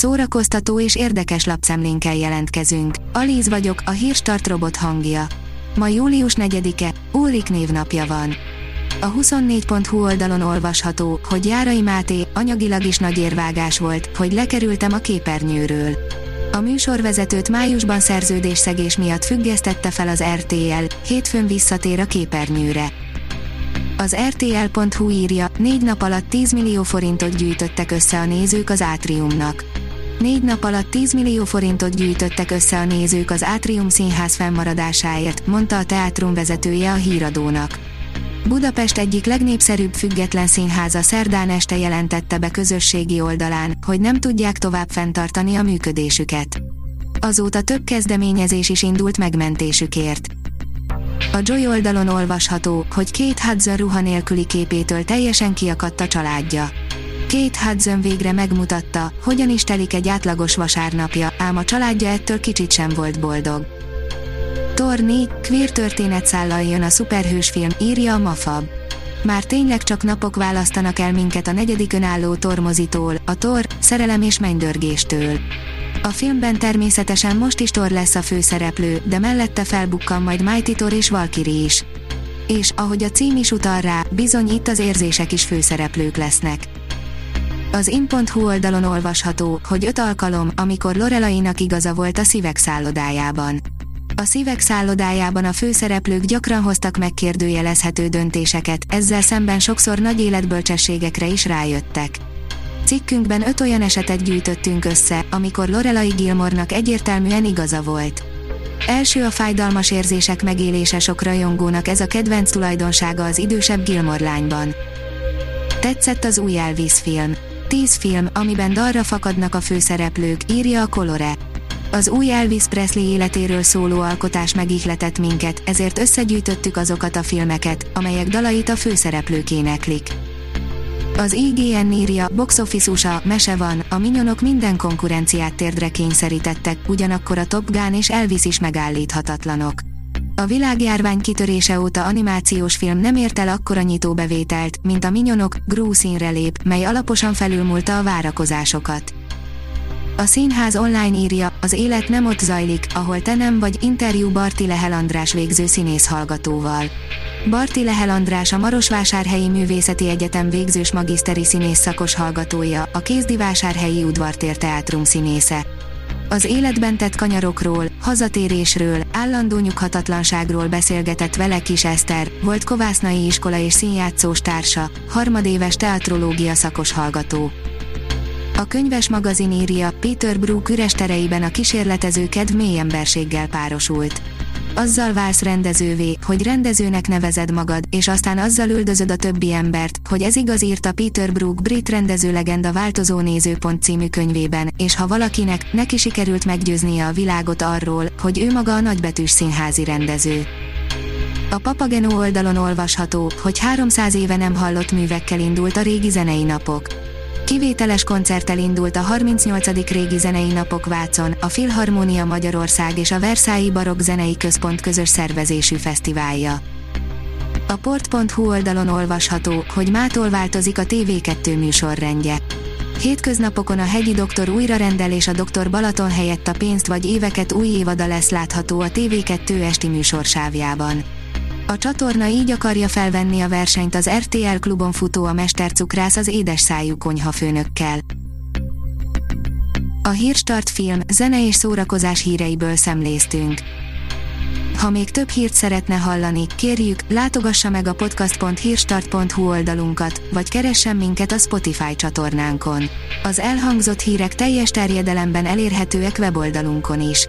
szórakoztató és érdekes lapszemlénkkel jelentkezünk. Alíz vagyok, a hírstart robot hangja. Ma július 4-e, Ulrik névnapja van. A 24.hu oldalon olvasható, hogy Járai Máté anyagilag is nagy érvágás volt, hogy lekerültem a képernyőről. A műsorvezetőt májusban szerződésszegés miatt függesztette fel az RTL, hétfőn visszatér a képernyőre. Az RTL.hu írja, négy nap alatt 10 millió forintot gyűjtöttek össze a nézők az Átriumnak. Négy nap alatt 10 millió forintot gyűjtöttek össze a nézők az Átrium színház fennmaradásáért, mondta a teátrum vezetője a híradónak. Budapest egyik legnépszerűbb független színháza szerdán este jelentette be közösségi oldalán, hogy nem tudják tovább fenntartani a működésüket. Azóta több kezdeményezés is indult megmentésükért. A Joy oldalon olvasható, hogy két Hudson ruha nélküli képétől teljesen kiakadt a családja. Két Hudson végre megmutatta, hogyan is telik egy átlagos vasárnapja, ám a családja ettől kicsit sem volt boldog. Torni, queer történetszállal jön a szuperhős film, írja a Mafab. Már tényleg csak napok választanak el minket a negyedik önálló tormozitól, a tor, szerelem és mennydörgéstől. A filmben természetesen most is Thor lesz a főszereplő, de mellette felbukkan majd Mighty Thor és Valkyrie is. És, ahogy a cím is utal rá, bizony itt az érzések is főszereplők lesznek. Az in.hu oldalon olvasható, hogy öt alkalom, amikor Lorelainak igaza volt a szívek szállodájában. A szívek szállodájában a főszereplők gyakran hoztak megkérdőjelezhető döntéseket, ezzel szemben sokszor nagy életbölcsességekre is rájöttek. Cikkünkben öt olyan esetet gyűjtöttünk össze, amikor Lorelai Gilmornak egyértelműen igaza volt. Első a fájdalmas érzések megélése sok rajongónak ez a kedvenc tulajdonsága az idősebb Gilmor lányban. Tetszett az új Elvis film. Tíz film, amiben dalra fakadnak a főszereplők, írja a Colore. Az új Elvis Presley életéről szóló alkotás megihletett minket, ezért összegyűjtöttük azokat a filmeket, amelyek dalait a főszereplők éneklik. Az IGN írja, box office USA, mese van, a minyonok minden konkurenciát térdre kényszerítettek, ugyanakkor a Top Gun és Elvis is megállíthatatlanok. A világjárvány kitörése óta animációs film nem ért el akkora nyitóbevételt, mint a Minyonok, Gru színre lép, mely alaposan felülmúlta a várakozásokat. A színház online írja, az élet nem ott zajlik, ahol te nem vagy interjú Barti Lehel András végző színész hallgatóval. Barti Lehel András a Marosvásárhelyi Művészeti Egyetem végzős magiszteri színész szakos hallgatója, a Kézdivásárhelyi Udvartér Teátrum színésze. Az életben tett kanyarokról, hazatérésről, állandó nyughatatlanságról beszélgetett vele Kis Eszter, volt Kovásznai iskola és színjátszós társa, harmadéves teatrológia szakos hallgató. A könyves magazin írja, Peter Brook üres tereiben a kísérletező kedv mély emberséggel párosult. Azzal válsz rendezővé, hogy rendezőnek nevezed magad, és aztán azzal üldözöd a többi embert, hogy ez igaz írta Peter Brook brit rendező legenda Változó nézőpont című könyvében, és ha valakinek, neki sikerült meggyőznie a világot arról, hogy ő maga a nagybetűs színházi rendező. A Papageno oldalon olvasható, hogy 300 éve nem hallott művekkel indult a régi zenei napok. Kivételes koncerttel indult a 38. régi zenei napok Vácon, a Filharmónia Magyarország és a Versailles Barok Zenei Központ közös szervezésű fesztiválja. A port.hu oldalon olvasható, hogy mától változik a TV2 műsorrendje. Hétköznapokon a hegyi doktor újra rendel és a doktor Balaton helyett a pénzt vagy éveket új évada lesz látható a TV2 esti műsorsávjában. A csatorna így akarja felvenni a versenyt az RTL klubon futó a mestercukrász az édes szájú konyhafőnökkel. A Hírstart film, zene és szórakozás híreiből szemléztünk. Ha még több hírt szeretne hallani, kérjük, látogassa meg a podcast.hírstart.hu oldalunkat, vagy keressen minket a Spotify csatornánkon. Az elhangzott hírek teljes terjedelemben elérhetőek weboldalunkon is.